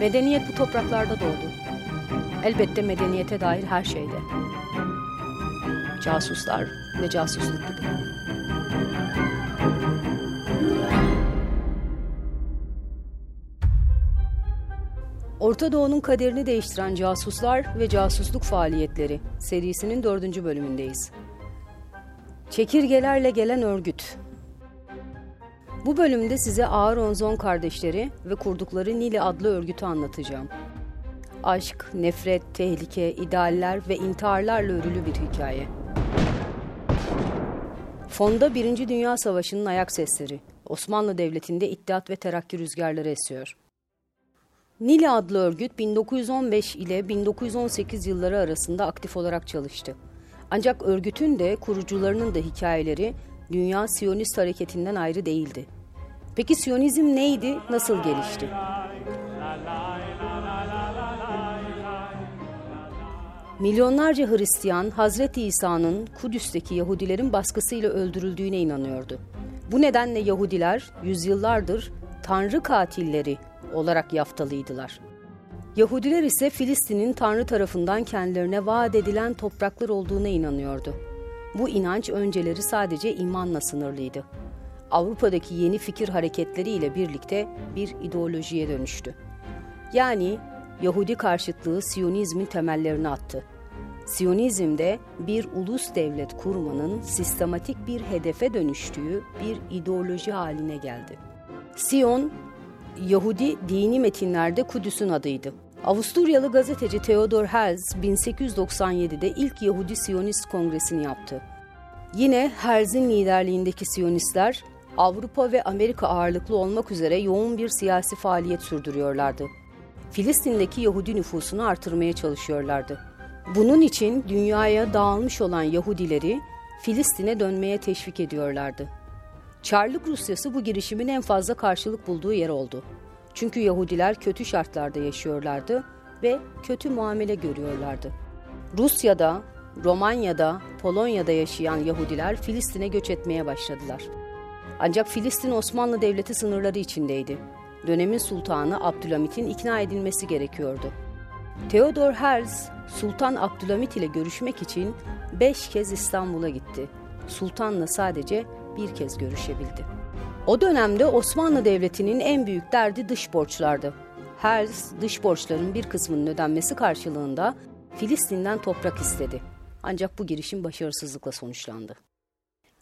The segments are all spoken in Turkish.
Medeniyet bu topraklarda doğdu. Elbette medeniyete dair her şeyde. Casuslar ve casusluk gibi. Orta Doğu'nun kaderini değiştiren casuslar ve casusluk faaliyetleri serisinin dördüncü bölümündeyiz. Çekirgelerle gelen örgüt. Bu bölümde size Aaron kardeşleri ve kurdukları Nili adlı örgütü anlatacağım. Aşk, nefret, tehlike, idealler ve intiharlarla örülü bir hikaye. Fonda Birinci Dünya Savaşı'nın ayak sesleri. Osmanlı Devleti'nde iddiat ve terakki rüzgarları esiyor. Nili adlı örgüt 1915 ile 1918 yılları arasında aktif olarak çalıştı. Ancak örgütün de kurucularının da hikayeleri Dünya Siyonist hareketinden ayrı değildi. Peki Siyonizm neydi, nasıl gelişti? Milyonlarca Hristiyan Hazreti İsa'nın Kudüs'teki Yahudilerin baskısıyla öldürüldüğüne inanıyordu. Bu nedenle Yahudiler yüzyıllardır Tanrı katilleri olarak yaftalıydılar. Yahudiler ise Filistin'in Tanrı tarafından kendilerine vaat edilen topraklar olduğuna inanıyordu. Bu inanç önceleri sadece imanla sınırlıydı. Avrupa'daki yeni fikir hareketleriyle birlikte bir ideolojiye dönüştü. Yani Yahudi karşıtlığı Siyonizmin temellerini attı. Siyonizmde bir ulus devlet kurmanın sistematik bir hedefe dönüştüğü bir ideoloji haline geldi. Siyon, Yahudi dini metinlerde Kudüs'ün adıydı. Avusturyalı gazeteci Theodor Herz 1897'de ilk Yahudi Siyonist Kongresini yaptı. Yine Herz'in liderliğindeki Siyonistler Avrupa ve Amerika ağırlıklı olmak üzere yoğun bir siyasi faaliyet sürdürüyorlardı. Filistin'deki Yahudi nüfusunu artırmaya çalışıyorlardı. Bunun için dünyaya dağılmış olan Yahudileri Filistin'e dönmeye teşvik ediyorlardı. Çarlık Rusyası bu girişimin en fazla karşılık bulduğu yer oldu. Çünkü Yahudiler kötü şartlarda yaşıyorlardı ve kötü muamele görüyorlardı. Rusya'da, Romanya'da, Polonya'da yaşayan Yahudiler Filistin'e göç etmeye başladılar. Ancak Filistin Osmanlı Devleti sınırları içindeydi. Dönemin sultanı Abdülhamit'in ikna edilmesi gerekiyordu. Theodor Herz, Sultan Abdülhamit ile görüşmek için beş kez İstanbul'a gitti. Sultanla sadece bir kez görüşebildi. O dönemde Osmanlı Devleti'nin en büyük derdi dış borçlardı. Herz, dış borçların bir kısmının ödenmesi karşılığında Filistin'den toprak istedi. Ancak bu girişim başarısızlıkla sonuçlandı.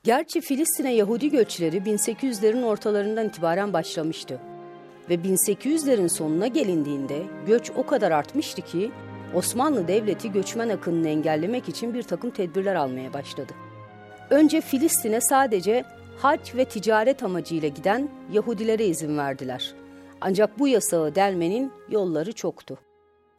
Gerçi Filistin'e Yahudi göçleri 1800'lerin ortalarından itibaren başlamıştı. Ve 1800'lerin sonuna gelindiğinde göç o kadar artmıştı ki Osmanlı Devleti göçmen akınını engellemek için bir takım tedbirler almaya başladı. Önce Filistin'e sadece hac ve ticaret amacıyla giden Yahudilere izin verdiler. Ancak bu yasağı delmenin yolları çoktu.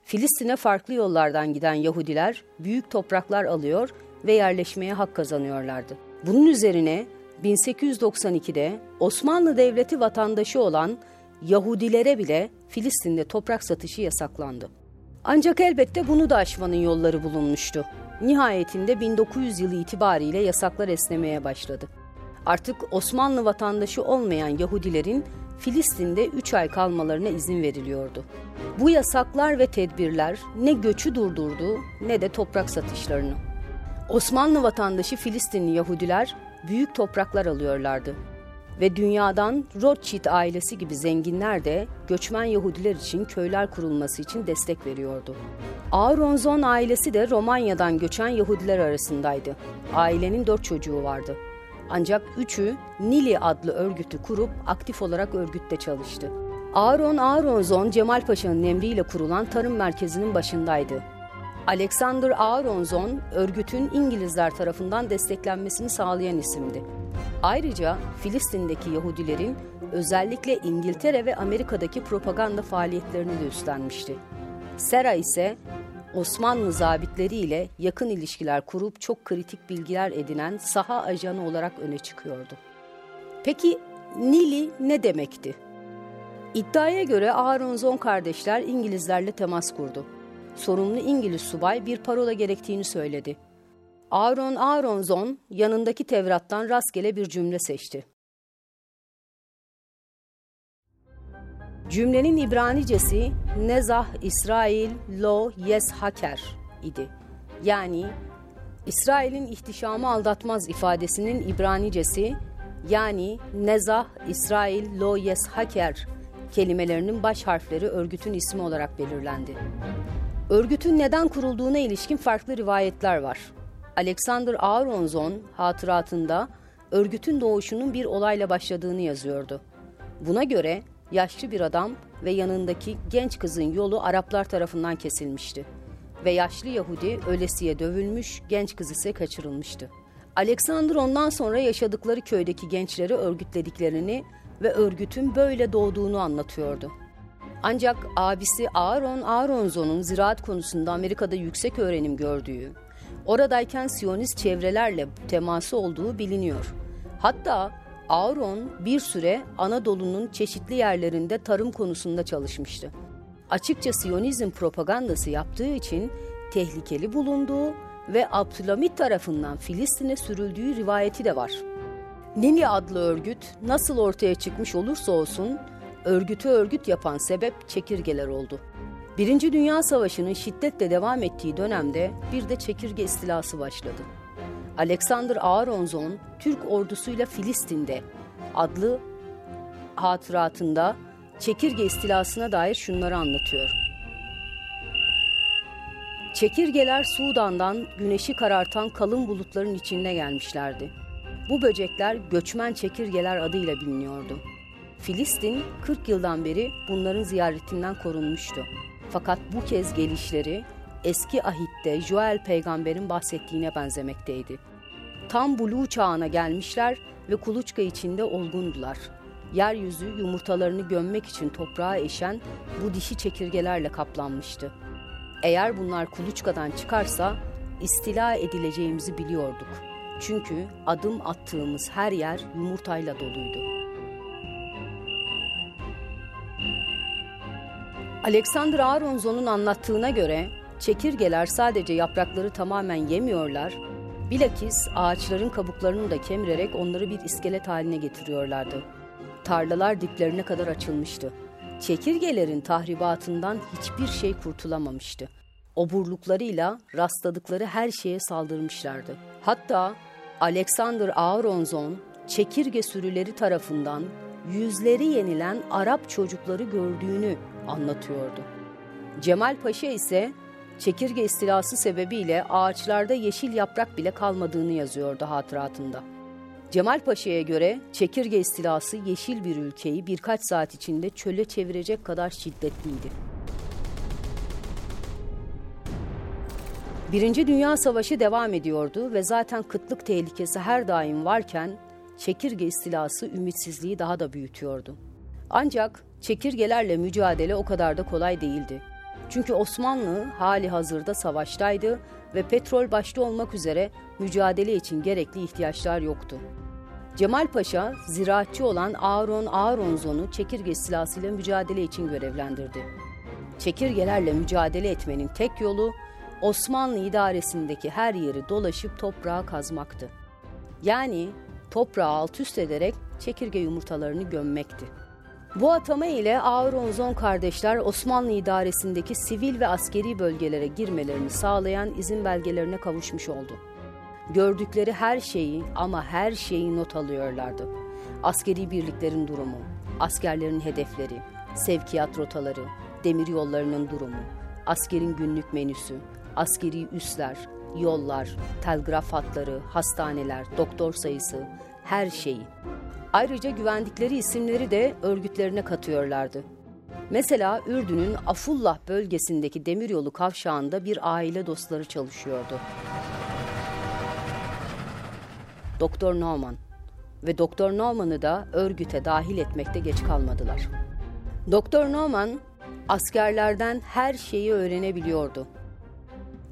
Filistin'e farklı yollardan giden Yahudiler büyük topraklar alıyor ve yerleşmeye hak kazanıyorlardı. Bunun üzerine 1892'de Osmanlı Devleti vatandaşı olan Yahudilere bile Filistin'de toprak satışı yasaklandı. Ancak elbette bunu da aşmanın yolları bulunmuştu. Nihayetinde 1900 yılı itibariyle yasaklar esnemeye başladı. Artık Osmanlı vatandaşı olmayan Yahudilerin Filistin'de 3 ay kalmalarına izin veriliyordu. Bu yasaklar ve tedbirler ne göçü durdurdu ne de toprak satışlarını. Osmanlı vatandaşı Filistinli Yahudiler büyük topraklar alıyorlardı ve dünyadan Rothschild ailesi gibi zenginler de göçmen Yahudiler için köyler kurulması için destek veriyordu. Aaronzon ailesi de Romanya'dan göçen Yahudiler arasındaydı. Ailenin dört çocuğu vardı. Ancak üçü Nili adlı örgütü kurup aktif olarak örgütte çalıştı. Aaron Aaronzon Cemal Paşa'nın emriyle kurulan tarım merkezinin başındaydı. Alexander Aaronzon örgütün İngilizler tarafından desteklenmesini sağlayan isimdi. Ayrıca Filistin'deki Yahudilerin özellikle İngiltere ve Amerika'daki propaganda faaliyetlerini de üstlenmişti. Sera ise Osmanlı zabitleriyle yakın ilişkiler kurup çok kritik bilgiler edinen saha ajanı olarak öne çıkıyordu. Peki Nili ne demekti? İddiaya göre Aaronzon kardeşler İngilizlerle temas kurdu. Sorumlu İngiliz subay bir parola gerektiğini söyledi. Aaron Aaronzon yanındaki Tevrat'tan rastgele bir cümle seçti. Cümlenin İbranicesi Nezah İsrail Lo Yes Haker idi. Yani İsrail'in ihtişamı aldatmaz ifadesinin İbranicesi yani Nezah İsrail Lo Yes Haker kelimelerinin baş harfleri örgütün ismi olarak belirlendi. Örgütün neden kurulduğuna ilişkin farklı rivayetler var. Alexander Aronson hatıratında örgütün doğuşunun bir olayla başladığını yazıyordu. Buna göre yaşlı bir adam ve yanındaki genç kızın yolu Araplar tarafından kesilmişti ve yaşlı Yahudi ölesiye dövülmüş, genç kız ise kaçırılmıştı. Alexander ondan sonra yaşadıkları köydeki gençleri örgütlediklerini ve örgütün böyle doğduğunu anlatıyordu. Ancak abisi Aaron Aronzo'nun ziraat konusunda Amerika'da yüksek öğrenim gördüğü, oradayken Siyonist çevrelerle teması olduğu biliniyor. Hatta Aaron bir süre Anadolu'nun çeşitli yerlerinde tarım konusunda çalışmıştı. Açıkça Siyonizm propagandası yaptığı için tehlikeli bulunduğu ve Abdülhamit tarafından Filistin'e sürüldüğü rivayeti de var. Nini adlı örgüt nasıl ortaya çıkmış olursa olsun örgütü örgüt yapan sebep çekirgeler oldu. Birinci Dünya Savaşı'nın şiddetle devam ettiği dönemde bir de çekirge istilası başladı. Alexander Aronson, Türk ordusuyla Filistin'de adlı hatıratında çekirge istilasına dair şunları anlatıyor. Çekirgeler Sudan'dan güneşi karartan kalın bulutların içinde gelmişlerdi. Bu böcekler göçmen çekirgeler adıyla biliniyordu. Filistin 40 yıldan beri bunların ziyaretinden korunmuştu. Fakat bu kez gelişleri eski ahitte Joel peygamberin bahsettiğine benzemekteydi. Tam buluğ çağına gelmişler ve kuluçka içinde olgundular. Yeryüzü yumurtalarını gömmek için toprağa eşen bu dişi çekirgelerle kaplanmıştı. Eğer bunlar kuluçkadan çıkarsa istila edileceğimizi biliyorduk. Çünkü adım attığımız her yer yumurtayla doluydu. Alexander Aronzo'nun anlattığına göre çekirgeler sadece yaprakları tamamen yemiyorlar, bilakis ağaçların kabuklarını da kemirerek onları bir iskelet haline getiriyorlardı. Tarlalar diplerine kadar açılmıştı. Çekirgelerin tahribatından hiçbir şey kurtulamamıştı. Oburluklarıyla rastladıkları her şeye saldırmışlardı. Hatta Alexander Aronzon çekirge sürüleri tarafından yüzleri yenilen Arap çocukları gördüğünü anlatıyordu. Cemal Paşa ise çekirge istilası sebebiyle ağaçlarda yeşil yaprak bile kalmadığını yazıyordu hatıratında. Cemal Paşa'ya göre çekirge istilası yeşil bir ülkeyi birkaç saat içinde çöle çevirecek kadar şiddetliydi. Birinci Dünya Savaşı devam ediyordu ve zaten kıtlık tehlikesi her daim varken çekirge istilası ümitsizliği daha da büyütüyordu. Ancak çekirgelerle mücadele o kadar da kolay değildi. Çünkü Osmanlı hali hazırda savaştaydı ve petrol başta olmak üzere mücadele için gerekli ihtiyaçlar yoktu. Cemal Paşa, ziraatçı olan Aaron Aaronzon'u çekirge silahıyla mücadele için görevlendirdi. Çekirgelerle mücadele etmenin tek yolu Osmanlı idaresindeki her yeri dolaşıp toprağa kazmaktı. Yani toprağı alt üst ederek çekirge yumurtalarını gömmekti. Bu atama ile Auronzon kardeşler Osmanlı idaresindeki sivil ve askeri bölgelere girmelerini sağlayan izin belgelerine kavuşmuş oldu. Gördükleri her şeyi ama her şeyi not alıyorlardı. Askeri birliklerin durumu, askerlerin hedefleri, sevkiyat rotaları, demir yollarının durumu, askerin günlük menüsü, askeri üsler, yollar, telgraf hatları, hastaneler, doktor sayısı, her şeyi. Ayrıca güvendikleri isimleri de örgütlerine katıyorlardı. Mesela Ürdün'ün Afullah bölgesindeki demiryolu kavşağında bir aile dostları çalışıyordu. Doktor Norman ve Doktor Norman'ı da örgüte dahil etmekte geç kalmadılar. Doktor Norman askerlerden her şeyi öğrenebiliyordu.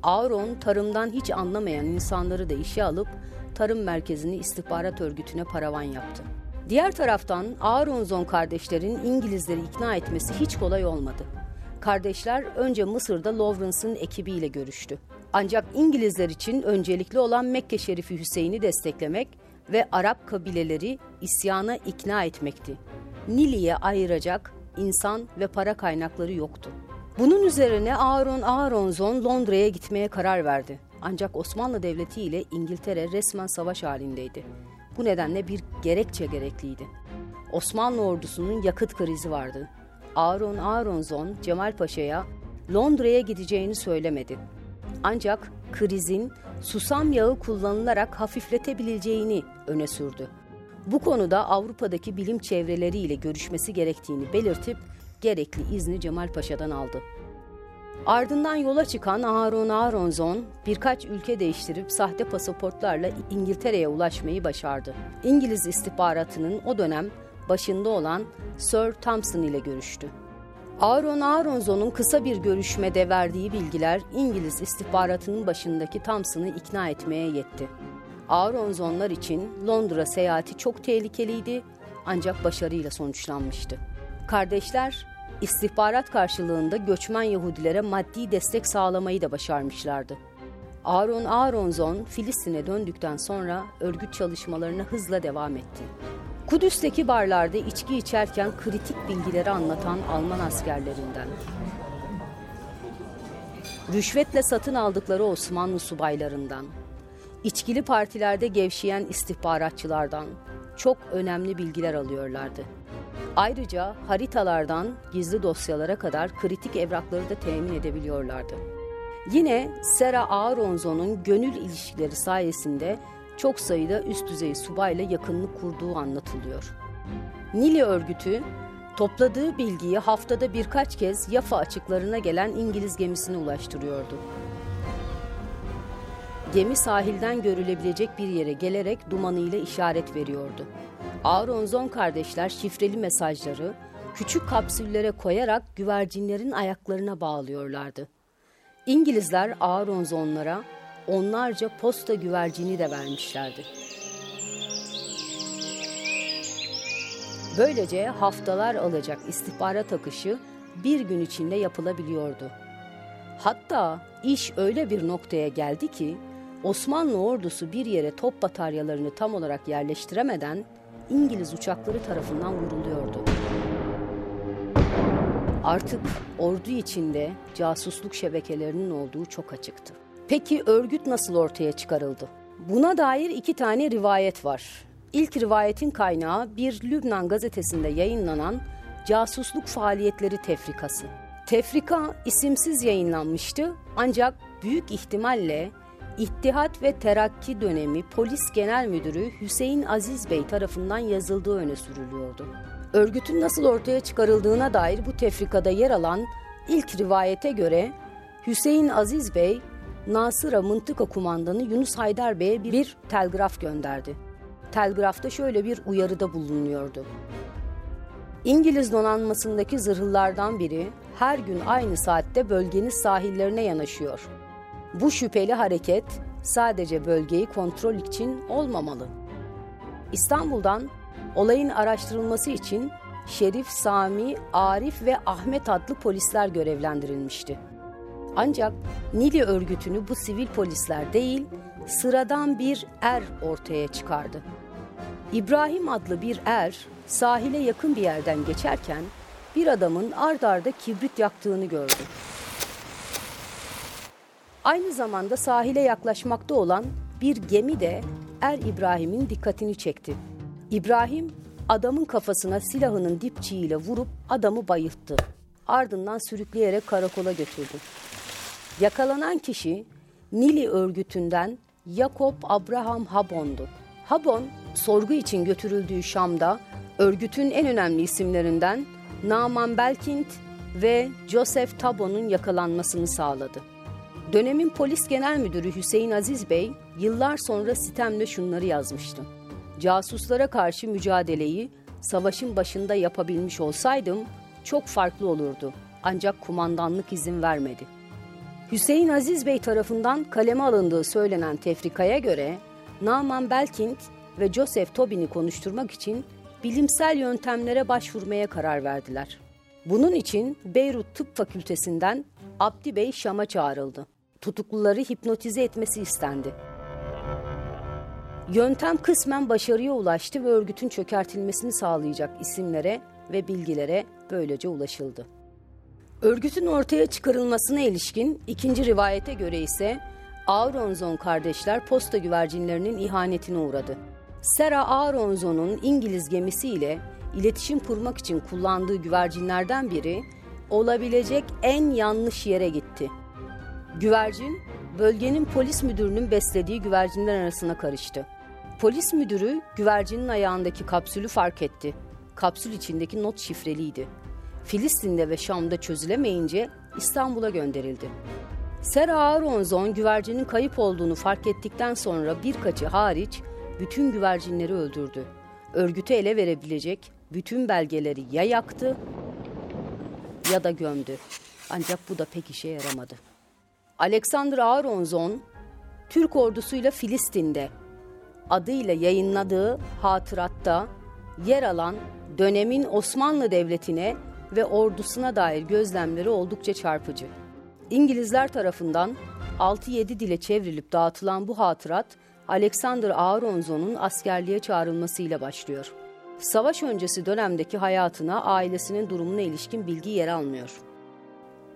Aaron tarımdan hiç anlamayan insanları da işe alıp tarım merkezini istihbarat örgütüne paravan yaptı. Diğer taraftan Aaronzon kardeşlerin İngilizleri ikna etmesi hiç kolay olmadı. Kardeşler önce Mısır'da Lawrence'ın ekibiyle görüştü. Ancak İngilizler için öncelikli olan Mekke Şerifi Hüseyin'i desteklemek ve Arap kabileleri isyana ikna etmekti. Nili'ye ayıracak insan ve para kaynakları yoktu. Bunun üzerine Aaron Aaronzon Londra'ya gitmeye karar verdi. Ancak Osmanlı Devleti ile İngiltere resmen savaş halindeydi. Bu nedenle bir gerekçe gerekliydi. Osmanlı ordusunun yakıt krizi vardı. Aaron Aaronzon Cemal Paşa'ya Londra'ya gideceğini söylemedi. Ancak krizin susam yağı kullanılarak hafifletebileceğini öne sürdü. Bu konuda Avrupa'daki bilim çevreleriyle görüşmesi gerektiğini belirtip gerekli izni Cemal Paşa'dan aldı. Ardından yola çıkan Harun Aronzon birkaç ülke değiştirip sahte pasaportlarla İngiltere'ye ulaşmayı başardı. İngiliz istihbaratının o dönem başında olan Sir Thompson ile görüştü. Aaron Aronzon'un kısa bir görüşmede verdiği bilgiler İngiliz istihbaratının başındaki Thompson'ı ikna etmeye yetti. Aronzonlar için Londra seyahati çok tehlikeliydi ancak başarıyla sonuçlanmıştı. Kardeşler istihbarat karşılığında göçmen Yahudilere maddi destek sağlamayı da başarmışlardı. Aaron Aronzon Filistin'e döndükten sonra örgüt çalışmalarına hızla devam etti. Kudüs'teki barlarda içki içerken kritik bilgileri anlatan Alman askerlerinden, rüşvetle satın aldıkları Osmanlı subaylarından, içkili partilerde gevşeyen istihbaratçılardan çok önemli bilgiler alıyorlardı. Ayrıca haritalardan gizli dosyalara kadar kritik evrakları da temin edebiliyorlardı. Yine Sera Aaronzo'nun gönül ilişkileri sayesinde çok sayıda üst düzey subayla yakınlık kurduğu anlatılıyor. Nili örgütü topladığı bilgiyi haftada birkaç kez Yafa açıklarına gelen İngiliz gemisine ulaştırıyordu. Gemi sahilden görülebilecek bir yere gelerek dumanıyla işaret veriyordu. Aronzon kardeşler şifreli mesajları küçük kapsüllere koyarak güvercinlerin ayaklarına bağlıyorlardı. İngilizler Aronzonlara onlarca posta güvercini de vermişlerdi. Böylece haftalar alacak istihbarat akışı bir gün içinde yapılabiliyordu. Hatta iş öyle bir noktaya geldi ki Osmanlı ordusu bir yere top bataryalarını tam olarak yerleştiremeden İngiliz uçakları tarafından vuruluyordu. Artık ordu içinde casusluk şebekelerinin olduğu çok açıktı. Peki örgüt nasıl ortaya çıkarıldı? Buna dair iki tane rivayet var. İlk rivayetin kaynağı bir Lübnan gazetesinde yayınlanan casusluk faaliyetleri tefrikası. Tefrika isimsiz yayınlanmıştı ancak büyük ihtimalle İttihat ve Terakki dönemi Polis Genel Müdürü Hüseyin Aziz Bey tarafından yazıldığı öne sürülüyordu. Örgütün nasıl ortaya çıkarıldığına dair bu tefrikada yer alan ilk rivayete göre Hüseyin Aziz Bey Nasıra Mıntıka Kumandanı Yunus Haydar Bey'e bir, telgraf gönderdi. Telgrafta şöyle bir uyarıda bulunuyordu. İngiliz donanmasındaki zırhlılardan biri her gün aynı saatte bölgenin sahillerine yanaşıyor. Bu şüpheli hareket sadece bölgeyi kontrol için olmamalı. İstanbul'dan olayın araştırılması için Şerif, Sami, Arif ve Ahmet adlı polisler görevlendirilmişti. Ancak Nili örgütünü bu sivil polisler değil, sıradan bir er ortaya çıkardı. İbrahim adlı bir er sahile yakın bir yerden geçerken bir adamın ard arda kibrit yaktığını gördü. Aynı zamanda sahile yaklaşmakta olan bir gemi de Er İbrahim'in dikkatini çekti. İbrahim adamın kafasına silahının dipçiğiyle vurup adamı bayılttı. Ardından sürükleyerek karakola götürdü. Yakalanan kişi Nili örgütünden Jakob Abraham Habon'du. Habon, sorgu için götürüldüğü Şam'da örgütün en önemli isimlerinden Naman Belkind ve Joseph Tabon'un yakalanmasını sağladı. Dönemin polis genel müdürü Hüseyin Aziz Bey yıllar sonra sitemle şunları yazmıştı. Casuslara karşı mücadeleyi savaşın başında yapabilmiş olsaydım çok farklı olurdu. Ancak kumandanlık izin vermedi. Hüseyin Aziz Bey tarafından kaleme alındığı söylenen tefrikaya göre Naman Belkind ve Joseph Tobin'i konuşturmak için bilimsel yöntemlere başvurmaya karar verdiler. Bunun için Beyrut Tıp Fakültesinden Abdi Bey Şam'a çağrıldı. Tutukluları hipnotize etmesi istendi. Yöntem kısmen başarıya ulaştı ve örgütün çökertilmesini sağlayacak isimlere ve bilgilere böylece ulaşıldı. Örgütün ortaya çıkarılmasına ilişkin ikinci rivayete göre ise Auronzon kardeşler posta güvercinlerinin ihanetine uğradı. Sera Auronzon'un İngiliz gemisiyle iletişim kurmak için kullandığı güvercinlerden biri olabilecek en yanlış yere gitti. Güvercin, bölgenin polis müdürünün beslediği güvercinler arasına karıştı. Polis müdürü güvercinin ayağındaki kapsülü fark etti. Kapsül içindeki not şifreliydi. Filistin'de ve Şam'da çözülemeyince İstanbul'a gönderildi. Sera Aronzon güvercinin kayıp olduğunu fark ettikten sonra birkaçı hariç bütün güvercinleri öldürdü. Örgütü ele verebilecek bütün belgeleri ya yaktı ya da gömdü. Ancak bu da pek işe yaramadı. Alexander Aronzon, Türk ordusuyla Filistin'de adıyla yayınladığı hatıratta yer alan dönemin Osmanlı Devleti'ne ve ordusuna dair gözlemleri oldukça çarpıcı. İngilizler tarafından 6-7 dile çevrilip dağıtılan bu hatırat Alexander Aronzon'un askerliğe çağrılmasıyla başlıyor. Savaş öncesi dönemdeki hayatına, ailesinin durumuna ilişkin bilgi yer almıyor.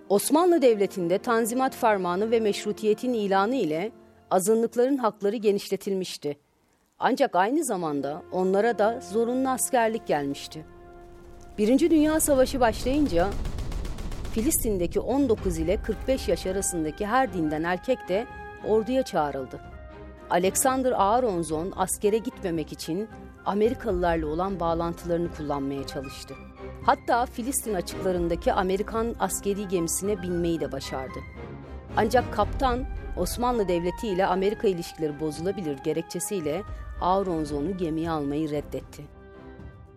Osmanlı Devleti'nde Tanzimat Fermanı ve meşrutiyetin ilanı ile azınlıkların hakları genişletilmişti. Ancak aynı zamanda onlara da zorunlu askerlik gelmişti. Birinci Dünya Savaşı başlayınca Filistin'deki 19 ile 45 yaş arasındaki her dinden erkek de orduya çağrıldı. Alexander Aronzon askere gitmemek için Amerikalılarla olan bağlantılarını kullanmaya çalıştı. Hatta Filistin açıklarındaki Amerikan askeri gemisine binmeyi de başardı. Ancak kaptan Osmanlı Devleti ile Amerika ilişkileri bozulabilir gerekçesiyle Aronzon'u gemiye almayı reddetti.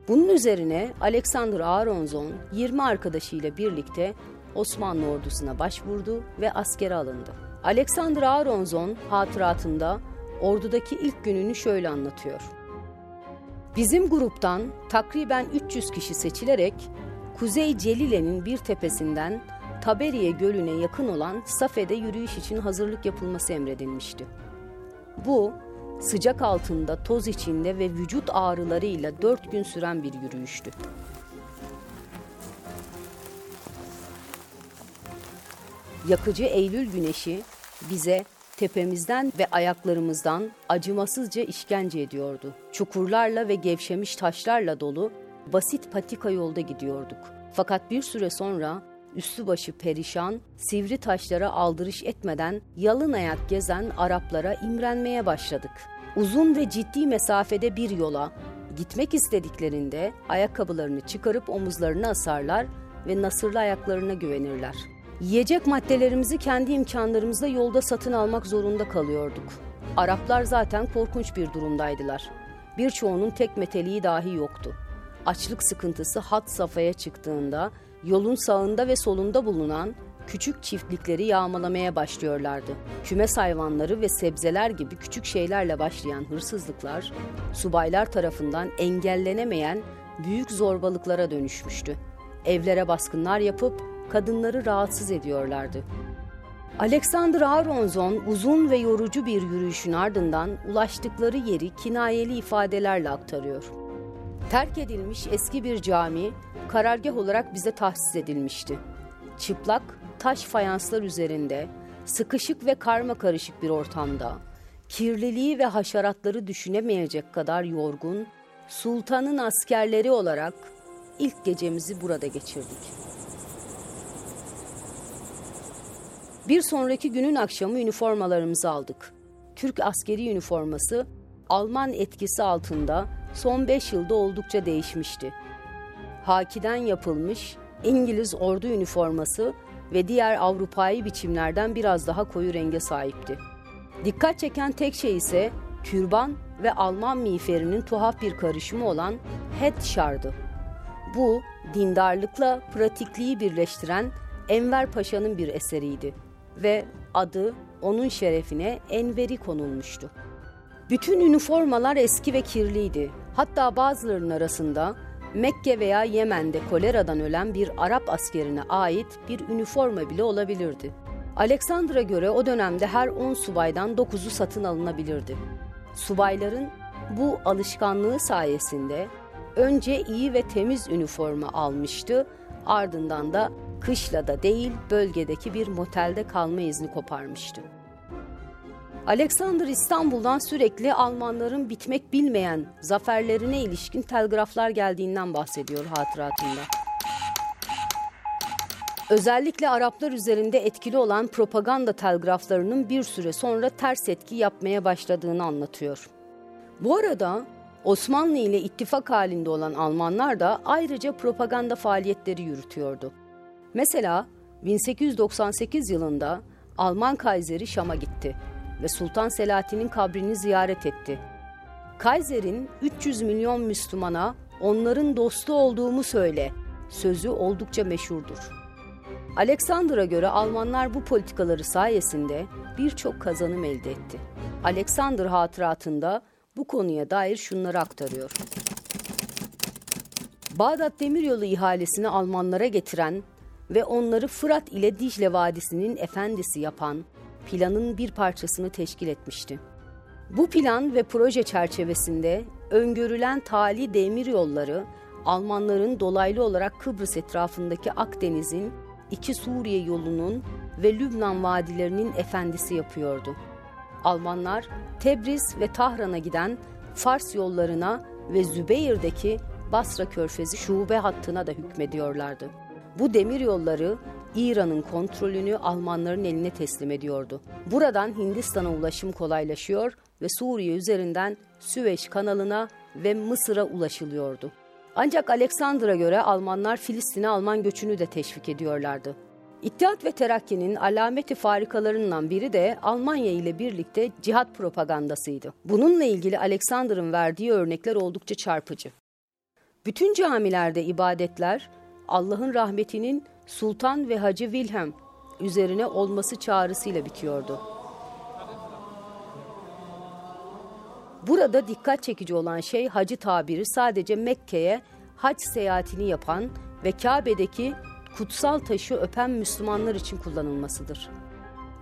Bunun üzerine Alexander Aronzon 20 arkadaşıyla birlikte Osmanlı ordusuna başvurdu ve askere alındı. Alexander Aronzon hatıratında ordudaki ilk gününü şöyle anlatıyor. Bizim gruptan takriben 300 kişi seçilerek Kuzey Celile'nin bir tepesinden Taberiye Gölü'ne yakın olan Safe'de yürüyüş için hazırlık yapılması emredilmişti. Bu, sıcak altında, toz içinde ve vücut ağrılarıyla dört gün süren bir yürüyüştü. Yakıcı Eylül güneşi bize tepemizden ve ayaklarımızdan acımasızca işkence ediyordu. Çukurlarla ve gevşemiş taşlarla dolu basit patika yolda gidiyorduk. Fakat bir süre sonra üstü başı perişan, sivri taşlara aldırış etmeden yalın ayak gezen Araplara imrenmeye başladık. Uzun ve ciddi mesafede bir yola gitmek istediklerinde ayakkabılarını çıkarıp omuzlarına asarlar ve nasırlı ayaklarına güvenirler. Yiyecek maddelerimizi kendi imkanlarımızla yolda satın almak zorunda kalıyorduk. Araplar zaten korkunç bir durumdaydılar. Birçoğunun tek meteliği dahi yoktu. Açlık sıkıntısı hat safhaya çıktığında yolun sağında ve solunda bulunan küçük çiftlikleri yağmalamaya başlıyorlardı. Kümes hayvanları ve sebzeler gibi küçük şeylerle başlayan hırsızlıklar subaylar tarafından engellenemeyen büyük zorbalıklara dönüşmüştü. Evlere baskınlar yapıp kadınları rahatsız ediyorlardı. Alexander Aronzon uzun ve yorucu bir yürüyüşün ardından ulaştıkları yeri kinayeli ifadelerle aktarıyor. Terk edilmiş eski bir cami karargah olarak bize tahsis edilmişti. Çıplak taş fayanslar üzerinde, sıkışık ve karma karışık bir ortamda, kirliliği ve haşeratları düşünemeyecek kadar yorgun, sultanın askerleri olarak ilk gecemizi burada geçirdik.'' Bir sonraki günün akşamı üniformalarımızı aldık. Türk askeri üniforması Alman etkisi altında son 5 yılda oldukça değişmişti. Hakiden yapılmış İngiliz ordu üniforması ve diğer Avrupa'yı biçimlerden biraz daha koyu renge sahipti. Dikkat çeken tek şey ise türban ve Alman miğferinin tuhaf bir karışımı olan headşardı. Bu, dindarlıkla pratikliği birleştiren Enver Paşa'nın bir eseriydi ve adı onun şerefine Enveri konulmuştu. Bütün üniformalar eski ve kirliydi. Hatta bazılarının arasında Mekke veya Yemen'de koleradan ölen bir Arap askerine ait bir üniforma bile olabilirdi. Alexander'a göre o dönemde her 10 subaydan 9'u satın alınabilirdi. Subayların bu alışkanlığı sayesinde önce iyi ve temiz üniforma almıştı, ardından da kışlada değil bölgedeki bir motelde kalma izni koparmıştı. Alexander İstanbul'dan sürekli Almanların bitmek bilmeyen zaferlerine ilişkin telgraflar geldiğinden bahsediyor hatıratında. Özellikle Araplar üzerinde etkili olan propaganda telgraflarının bir süre sonra ters etki yapmaya başladığını anlatıyor. Bu arada Osmanlı ile ittifak halinde olan Almanlar da ayrıca propaganda faaliyetleri yürütüyordu. Mesela 1898 yılında Alman Kayseri Şam'a gitti ve Sultan Selahattin'in kabrini ziyaret etti. Kaiser'in 300 milyon Müslümana onların dostu olduğumu söyle sözü oldukça meşhurdur. Alexander'a göre Almanlar bu politikaları sayesinde birçok kazanım elde etti. Alexander hatıratında bu konuya dair şunları aktarıyor. Bağdat Demiryolu ihalesini Almanlara getiren ve onları Fırat ile Dicle Vadisi'nin efendisi yapan planın bir parçasını teşkil etmişti. Bu plan ve proje çerçevesinde öngörülen tali demir yolları Almanların dolaylı olarak Kıbrıs etrafındaki Akdeniz'in iki Suriye yolunun ve Lübnan vadilerinin efendisi yapıyordu. Almanlar Tebriz ve Tahran'a giden Fars yollarına ve Zübeyir'deki Basra Körfezi şube hattına da hükmediyorlardı. Bu demir yolları İran'ın kontrolünü Almanların eline teslim ediyordu. Buradan Hindistan'a ulaşım kolaylaşıyor ve Suriye üzerinden Süveyş kanalına ve Mısır'a ulaşılıyordu. Ancak Alexander'a göre Almanlar Filistin'e Alman göçünü de teşvik ediyorlardı. İttihat ve Terakki'nin alameti farikalarından biri de Almanya ile birlikte cihat propagandasıydı. Bununla ilgili Alexander'ın verdiği örnekler oldukça çarpıcı. Bütün camilerde ibadetler Allah'ın rahmetinin Sultan ve Hacı Wilhelm üzerine olması çağrısıyla bitiyordu. Burada dikkat çekici olan şey hacı tabiri sadece Mekke'ye hac seyahatini yapan ve Kabe'deki kutsal taşı öpen Müslümanlar için kullanılmasıdır.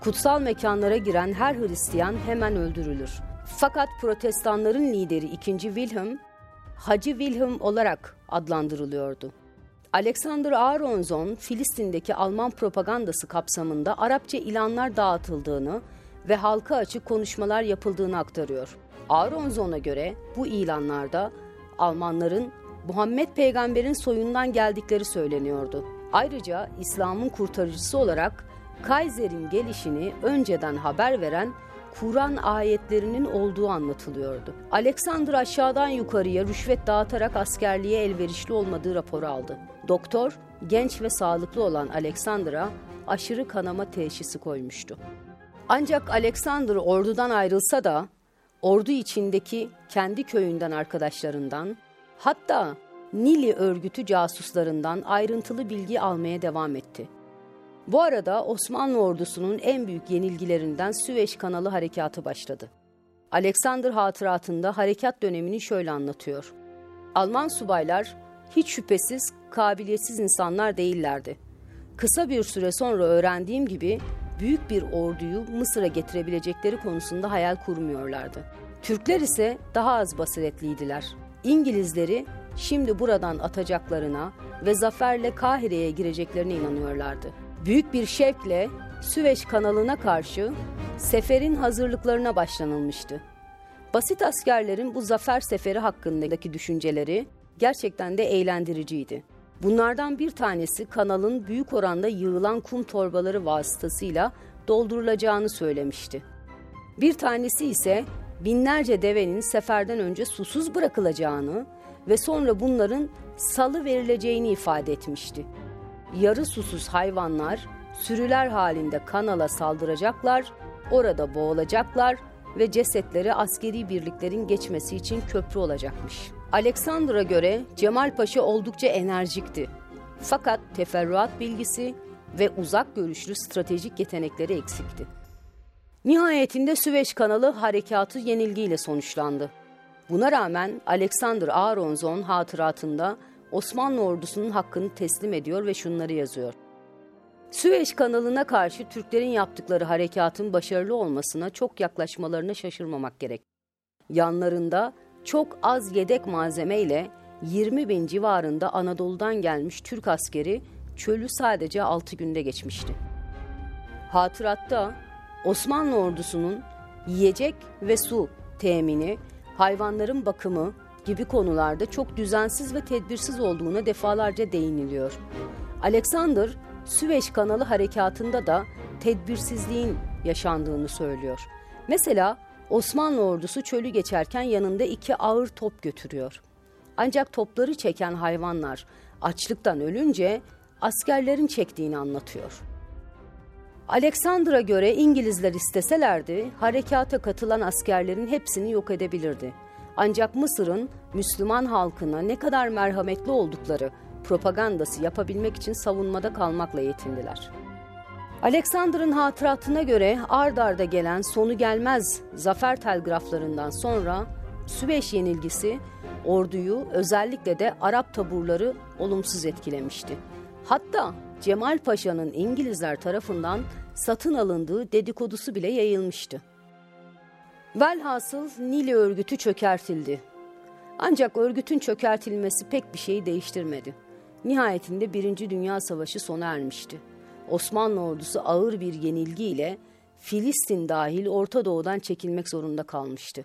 Kutsal mekanlara giren her Hristiyan hemen öldürülür. Fakat protestanların lideri 2. Wilhelm, Hacı Wilhelm olarak adlandırılıyordu. Alexander Aronson, Filistin'deki Alman propagandası kapsamında Arapça ilanlar dağıtıldığını ve halka açık konuşmalar yapıldığını aktarıyor. Aronson'a göre bu ilanlarda Almanların Muhammed peygamberin soyundan geldikleri söyleniyordu. Ayrıca İslam'ın kurtarıcısı olarak Kaiser'in gelişini önceden haber veren Kur'an ayetlerinin olduğu anlatılıyordu. Alexander aşağıdan yukarıya rüşvet dağıtarak askerliğe elverişli olmadığı raporu aldı. Doktor, genç ve sağlıklı olan Alexander'a aşırı kanama teşhisi koymuştu. Ancak Alexander ordudan ayrılsa da ordu içindeki kendi köyünden arkadaşlarından hatta Nili örgütü casuslarından ayrıntılı bilgi almaya devam etti. Bu arada Osmanlı ordusunun en büyük yenilgilerinden Süveyş kanalı harekatı başladı. Alexander hatıratında harekat dönemini şöyle anlatıyor. Alman subaylar hiç şüphesiz kabiliyetsiz insanlar değillerdi. Kısa bir süre sonra öğrendiğim gibi büyük bir orduyu Mısır'a getirebilecekleri konusunda hayal kurmuyorlardı. Türkler ise daha az basiretliydiler. İngilizleri şimdi buradan atacaklarına ve zaferle Kahire'ye gireceklerine inanıyorlardı. Büyük bir şevkle Süveyş kanalına karşı seferin hazırlıklarına başlanılmıştı. Basit askerlerin bu zafer seferi hakkındaki düşünceleri gerçekten de eğlendiriciydi. Bunlardan bir tanesi kanalın büyük oranda yığılan kum torbaları vasıtasıyla doldurulacağını söylemişti. Bir tanesi ise binlerce devenin seferden önce susuz bırakılacağını ve sonra bunların salı verileceğini ifade etmişti. Yarı susuz hayvanlar sürüler halinde kanala saldıracaklar, orada boğulacaklar ve cesetleri askeri birliklerin geçmesi için köprü olacakmış. Alexander'a göre Cemal Paşa oldukça enerjikti. Fakat teferruat bilgisi ve uzak görüşlü stratejik yetenekleri eksikti. Nihayetinde Süveyş kanalı harekatı yenilgiyle sonuçlandı. Buna rağmen Alexander Aronson hatıratında Osmanlı ordusunun hakkını teslim ediyor ve şunları yazıyor. Süveyş kanalına karşı Türklerin yaptıkları harekatın başarılı olmasına çok yaklaşmalarına şaşırmamak gerek. Yanlarında çok az yedek malzeme ile 20 bin civarında Anadolu'dan gelmiş Türk askeri çölü sadece 6 günde geçmişti. Hatıratta Osmanlı ordusunun yiyecek ve su temini, hayvanların bakımı gibi konularda çok düzensiz ve tedbirsiz olduğuna defalarca değiniliyor. Alexander, Süveyş kanalı harekatında da tedbirsizliğin yaşandığını söylüyor. Mesela Osmanlı ordusu çölü geçerken yanında iki ağır top götürüyor. Ancak topları çeken hayvanlar açlıktan ölünce askerlerin çektiğini anlatıyor. Alexander'a göre İngilizler isteselerdi harekata katılan askerlerin hepsini yok edebilirdi. Ancak Mısır'ın Müslüman halkına ne kadar merhametli oldukları propagandası yapabilmek için savunmada kalmakla yetindiler. Alexander'ın hatıratına göre ard arda gelen sonu gelmez zafer telgraflarından sonra Süveyş yenilgisi orduyu özellikle de Arap taburları olumsuz etkilemişti. Hatta Cemal Paşa'nın İngilizler tarafından satın alındığı dedikodusu bile yayılmıştı. Velhasıl Nili örgütü çökertildi. Ancak örgütün çökertilmesi pek bir şeyi değiştirmedi. Nihayetinde Birinci Dünya Savaşı sona ermişti. Osmanlı ordusu ağır bir yenilgiyle Filistin dahil Orta Doğu'dan çekilmek zorunda kalmıştı.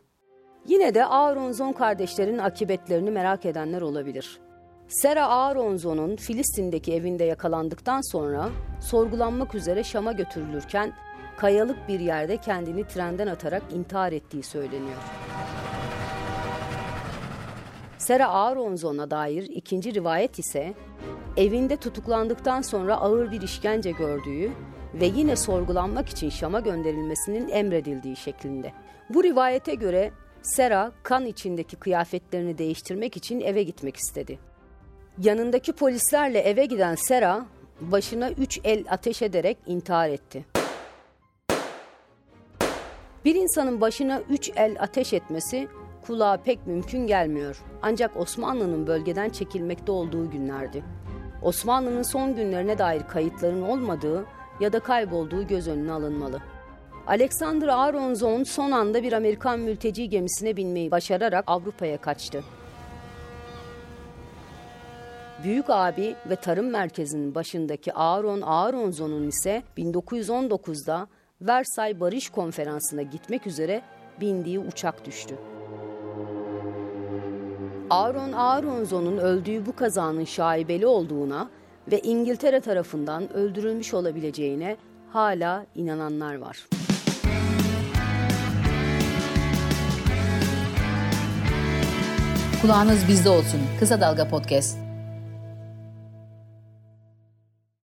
Yine de Aaronzon kardeşlerin akıbetlerini merak edenler olabilir. Sera Aaronzon'un Filistin'deki evinde yakalandıktan sonra sorgulanmak üzere Şam'a götürülürken kayalık bir yerde kendini trenden atarak intihar ettiği söyleniyor. Sera Aaronzon'a dair ikinci rivayet ise evinde tutuklandıktan sonra ağır bir işkence gördüğü ve yine sorgulanmak için Şam'a gönderilmesinin emredildiği şeklinde. Bu rivayete göre Sera kan içindeki kıyafetlerini değiştirmek için eve gitmek istedi. Yanındaki polislerle eve giden Sera başına üç el ateş ederek intihar etti. Bir insanın başına üç el ateş etmesi kulağa pek mümkün gelmiyor. Ancak Osmanlı'nın bölgeden çekilmekte olduğu günlerdi. Osmanlı'nın son günlerine dair kayıtların olmadığı ya da kaybolduğu göz önüne alınmalı. Alexander Aronson son anda bir Amerikan mülteci gemisine binmeyi başararak Avrupa'ya kaçtı. Büyük abi ve tarım merkezinin başındaki Aaron Aaronson'un ise 1919'da Versay Barış Konferansı'na gitmek üzere bindiği uçak düştü. Aaron Aaronson'un öldüğü bu kazanın şaibeli olduğuna ve İngiltere tarafından öldürülmüş olabileceğine hala inananlar var. Kulağınız bizde olsun. Kısa Dalga Podcast.